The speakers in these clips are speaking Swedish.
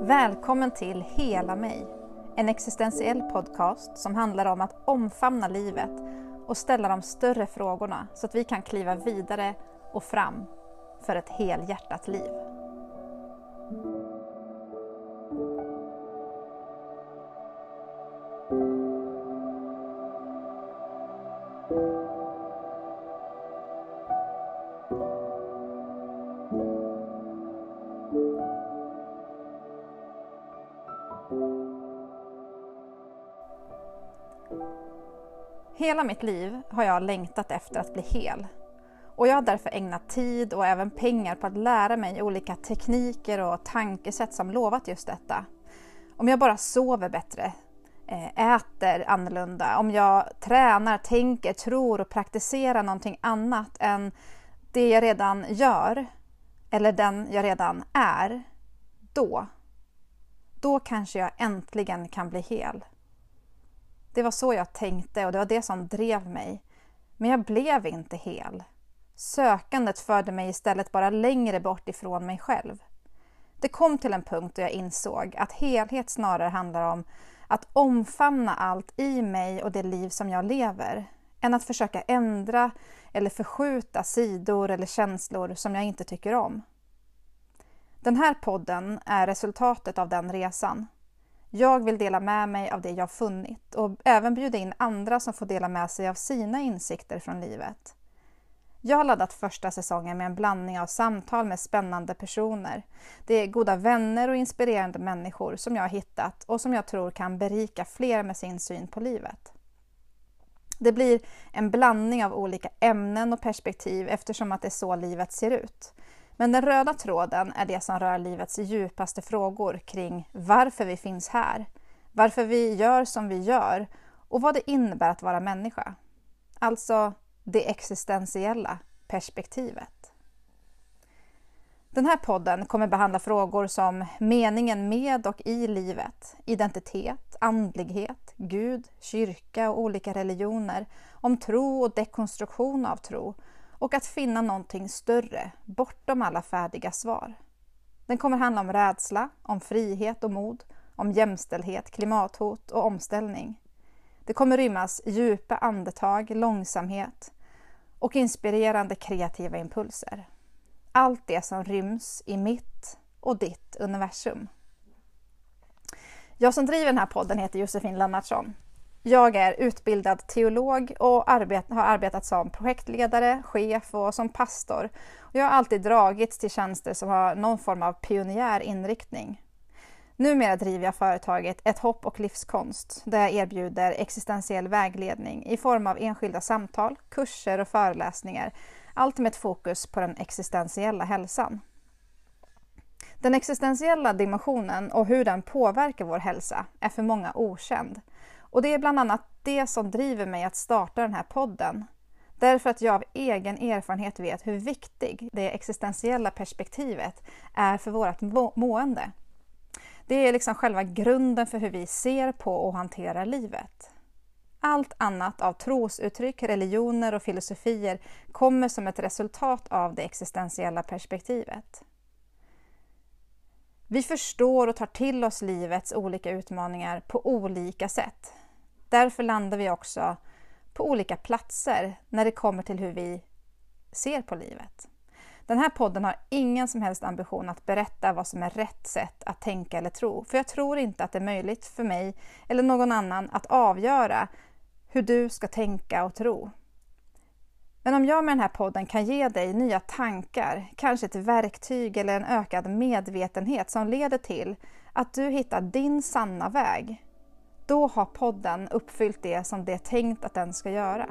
Välkommen till Hela mig, en existentiell podcast som handlar om att omfamna livet och ställa de större frågorna så att vi kan kliva vidare och fram för ett helhjärtat liv. Hela mitt liv har jag längtat efter att bli hel. Och jag har därför ägnat tid och även pengar på att lära mig olika tekniker och tankesätt som lovat just detta. Om jag bara sover bättre, Eh, äter annorlunda, om jag tränar, tänker, tror och praktiserar någonting annat än det jag redan gör eller den jag redan är, då, då kanske jag äntligen kan bli hel. Det var så jag tänkte och det var det som drev mig. Men jag blev inte hel. Sökandet förde mig istället bara längre bort ifrån mig själv. Det kom till en punkt då jag insåg att helhet snarare handlar om att omfamna allt i mig och det liv som jag lever än att försöka ändra eller förskjuta sidor eller känslor som jag inte tycker om. Den här podden är resultatet av den resan. Jag vill dela med mig av det jag funnit och även bjuda in andra som får dela med sig av sina insikter från livet. Jag har laddat första säsongen med en blandning av samtal med spännande personer. Det är goda vänner och inspirerande människor som jag har hittat och som jag tror kan berika fler med sin syn på livet. Det blir en blandning av olika ämnen och perspektiv eftersom att det är så livet ser ut. Men den röda tråden är det som rör livets djupaste frågor kring varför vi finns här, varför vi gör som vi gör och vad det innebär att vara människa. Alltså det existentiella perspektivet. Den här podden kommer behandla frågor som meningen med och i livet, identitet, andlighet, Gud, kyrka och olika religioner, om tro och dekonstruktion av tro och att finna någonting större bortom alla färdiga svar. Den kommer handla om rädsla, om frihet och mod, om jämställdhet, klimathot och omställning. Det kommer rymmas djupa andetag, långsamhet och inspirerande kreativa impulser. Allt det som ryms i mitt och ditt universum. Jag som driver den här podden heter Josefin Lennartsson jag är utbildad teolog och arbet, har arbetat som projektledare, chef och som pastor. Jag har alltid dragits till tjänster som har någon form av pionjärinriktning. Numera driver jag företaget Ett hopp och livskonst där jag erbjuder existentiell vägledning i form av enskilda samtal, kurser och föreläsningar. Allt med ett fokus på den existentiella hälsan. Den existentiella dimensionen och hur den påverkar vår hälsa är för många okänd. Och det är bland annat det som driver mig att starta den här podden. Därför att jag av egen erfarenhet vet hur viktig det existentiella perspektivet är för vårt mående. Det är liksom själva grunden för hur vi ser på och hanterar livet. Allt annat av trosuttryck, religioner och filosofier kommer som ett resultat av det existentiella perspektivet. Vi förstår och tar till oss livets olika utmaningar på olika sätt. Därför landar vi också på olika platser när det kommer till hur vi ser på livet. Den här podden har ingen som helst ambition att berätta vad som är rätt sätt att tänka eller tro. För jag tror inte att det är möjligt för mig eller någon annan att avgöra hur du ska tänka och tro. Men om jag med den här podden kan ge dig nya tankar, kanske ett verktyg eller en ökad medvetenhet som leder till att du hittar din sanna väg, då har podden uppfyllt det som det är tänkt att den ska göra.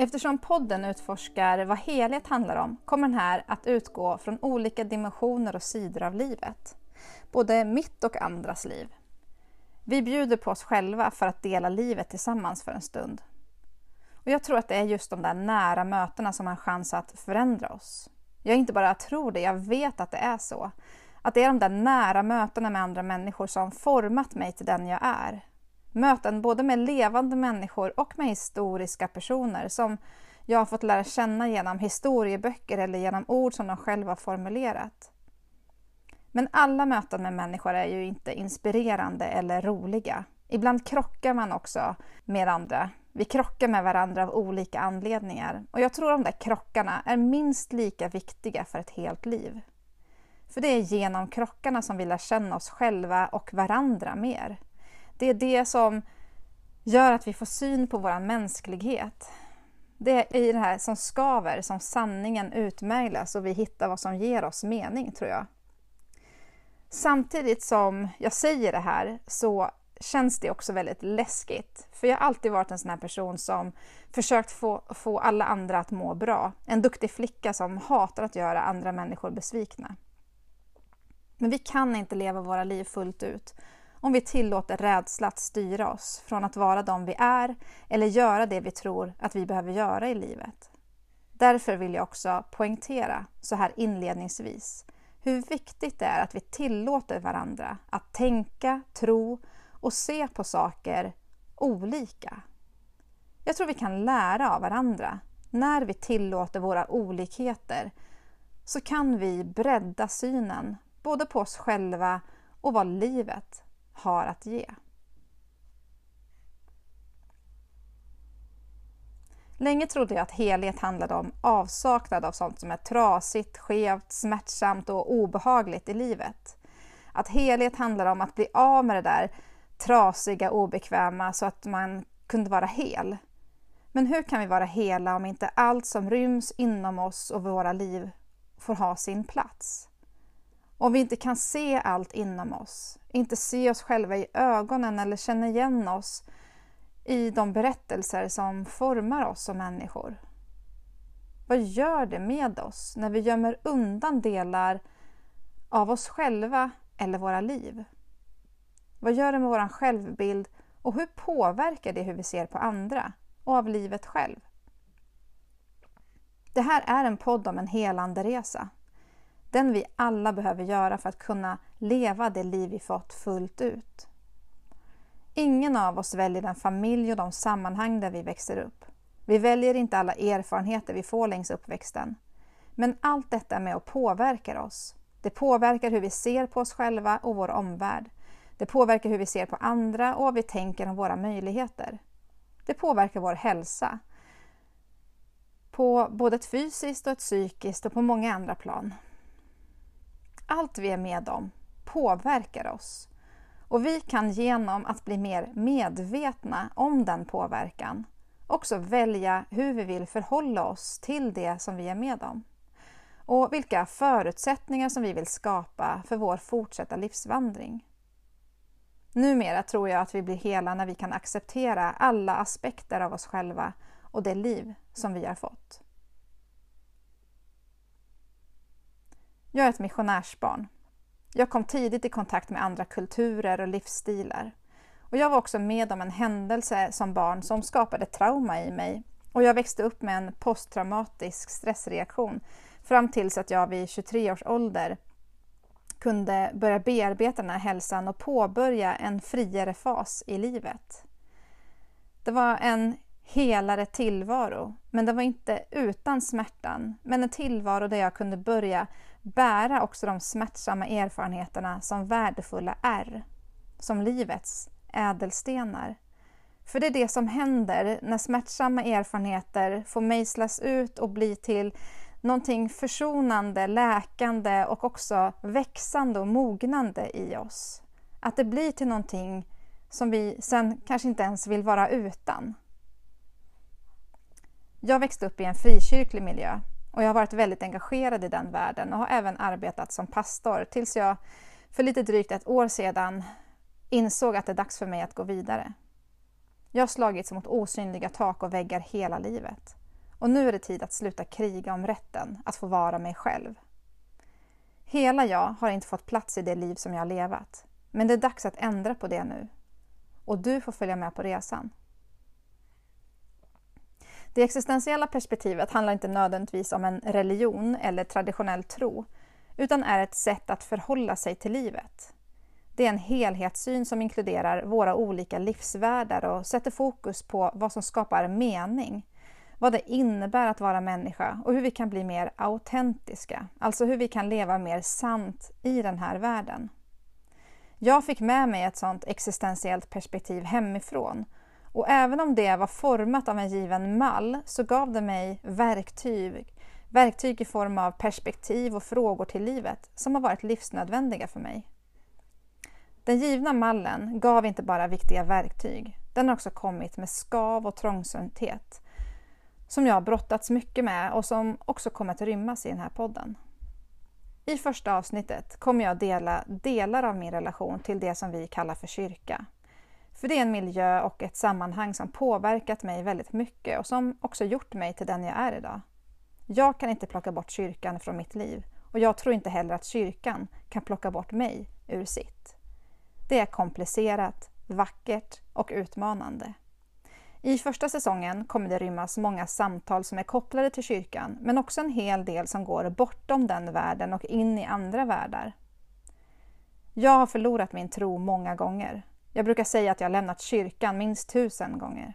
Eftersom podden utforskar vad helhet handlar om kommer den här att utgå från olika dimensioner och sidor av livet. Både mitt och andras liv. Vi bjuder på oss själva för att dela livet tillsammans för en stund. Och jag tror att det är just de där nära mötena som har en chans att förändra oss. Jag inte bara tror det, jag vet att det är så. Att det är de där nära mötena med andra människor som format mig till den jag är. Möten både med levande människor och med historiska personer som jag har fått lära känna genom historieböcker eller genom ord som de själva har formulerat. Men alla möten med människor är ju inte inspirerande eller roliga. Ibland krockar man också med andra. Vi krockar med varandra av olika anledningar. Och jag tror de där krockarna är minst lika viktiga för ett helt liv. För det är genom krockarna som vi lär känna oss själva och varandra mer. Det är det som gör att vi får syn på vår mänsklighet. Det är i det här som skaver som sanningen utmärglas och vi hittar vad som ger oss mening, tror jag. Samtidigt som jag säger det här så känns det också väldigt läskigt. För jag har alltid varit en sån här person som försökt få, få alla andra att må bra. En duktig flicka som hatar att göra andra människor besvikna. Men vi kan inte leva våra liv fullt ut om vi tillåter rädsla att styra oss från att vara de vi är eller göra det vi tror att vi behöver göra i livet. Därför vill jag också poängtera så här inledningsvis hur viktigt det är att vi tillåter varandra att tänka, tro och se på saker olika. Jag tror vi kan lära av varandra. När vi tillåter våra olikheter så kan vi bredda synen både på oss själva och vad livet har att ge. Länge trodde jag att helhet handlade om avsaknad av sånt som är trasigt, skevt, smärtsamt och obehagligt i livet. Att helhet handlar om att bli av med det där trasiga, obekväma så att man kunde vara hel. Men hur kan vi vara hela om inte allt som ryms inom oss och våra liv får ha sin plats? Om vi inte kan se allt inom oss, inte se oss själva i ögonen eller känna igen oss i de berättelser som formar oss som människor. Vad gör det med oss när vi gömmer undan delar av oss själva eller våra liv? Vad gör det med vår självbild och hur påverkar det hur vi ser på andra och av livet själv? Det här är en podd om en helande resa. Den vi alla behöver göra för att kunna leva det liv vi fått fullt ut. Ingen av oss väljer den familj och de sammanhang där vi växer upp. Vi väljer inte alla erfarenheter vi får längs uppväxten. Men allt detta är med och påverkar oss. Det påverkar hur vi ser på oss själva och vår omvärld. Det påverkar hur vi ser på andra och vad vi tänker om våra möjligheter. Det påverkar vår hälsa. På både ett fysiskt och ett psykiskt och på många andra plan. Allt vi är med om påverkar oss. Och vi kan genom att bli mer medvetna om den påverkan också välja hur vi vill förhålla oss till det som vi är med om. Och vilka förutsättningar som vi vill skapa för vår fortsatta livsvandring. Numera tror jag att vi blir hela när vi kan acceptera alla aspekter av oss själva och det liv som vi har fått. Jag är ett missionärsbarn. Jag kom tidigt i kontakt med andra kulturer och livsstilar. Och jag var också med om en händelse som barn som skapade trauma i mig. Och jag växte upp med en posttraumatisk stressreaktion fram tills att jag vid 23 års ålder kunde börja bearbeta den här hälsan och påbörja en friare fas i livet. Det var en helare tillvaro, men det var inte utan smärtan, men en tillvaro där jag kunde börja bära också de smärtsamma erfarenheterna som värdefulla är, som livets ädelstenar. För det är det som händer när smärtsamma erfarenheter får mejslas ut och bli till någonting försonande, läkande och också växande och mognande i oss. Att det blir till någonting som vi sen kanske inte ens vill vara utan. Jag växte upp i en frikyrklig miljö och jag har varit väldigt engagerad i den världen och har även arbetat som pastor tills jag för lite drygt ett år sedan insåg att det är dags för mig att gå vidare. Jag har slagits mot osynliga tak och väggar hela livet. Och nu är det tid att sluta kriga om rätten att få vara mig själv. Hela jag har inte fått plats i det liv som jag har levat. Men det är dags att ändra på det nu. Och du får följa med på resan. Det existentiella perspektivet handlar inte nödvändigtvis om en religion eller traditionell tro, utan är ett sätt att förhålla sig till livet. Det är en helhetssyn som inkluderar våra olika livsvärldar och sätter fokus på vad som skapar mening, vad det innebär att vara människa och hur vi kan bli mer autentiska, alltså hur vi kan leva mer sant i den här världen. Jag fick med mig ett sådant existentiellt perspektiv hemifrån och även om det var format av en given mall så gav det mig verktyg, verktyg i form av perspektiv och frågor till livet som har varit livsnödvändiga för mig. Den givna mallen gav inte bara viktiga verktyg, den har också kommit med skav och trångsynthet som jag har brottats mycket med och som också kommer att rymmas i den här podden. I första avsnittet kommer jag dela delar av min relation till det som vi kallar för kyrka. För det är en miljö och ett sammanhang som påverkat mig väldigt mycket och som också gjort mig till den jag är idag. Jag kan inte plocka bort kyrkan från mitt liv och jag tror inte heller att kyrkan kan plocka bort mig ur sitt. Det är komplicerat, vackert och utmanande. I första säsongen kommer det rymmas många samtal som är kopplade till kyrkan, men också en hel del som går bortom den världen och in i andra världar. Jag har förlorat min tro många gånger. Jag brukar säga att jag lämnat kyrkan minst tusen gånger.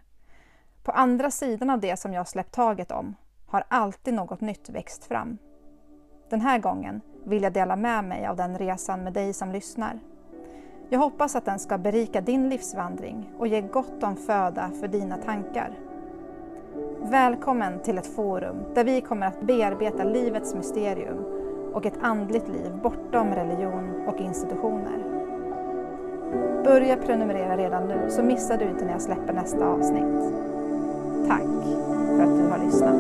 På andra sidan av det som jag släppt taget om har alltid något nytt växt fram. Den här gången vill jag dela med mig av den resan med dig som lyssnar. Jag hoppas att den ska berika din livsvandring och ge gott om föda för dina tankar. Välkommen till ett forum där vi kommer att bearbeta livets mysterium och ett andligt liv bortom religion och institutioner. Börja prenumerera redan nu så missar du inte när jag släpper nästa avsnitt. Tack för att du har lyssnat.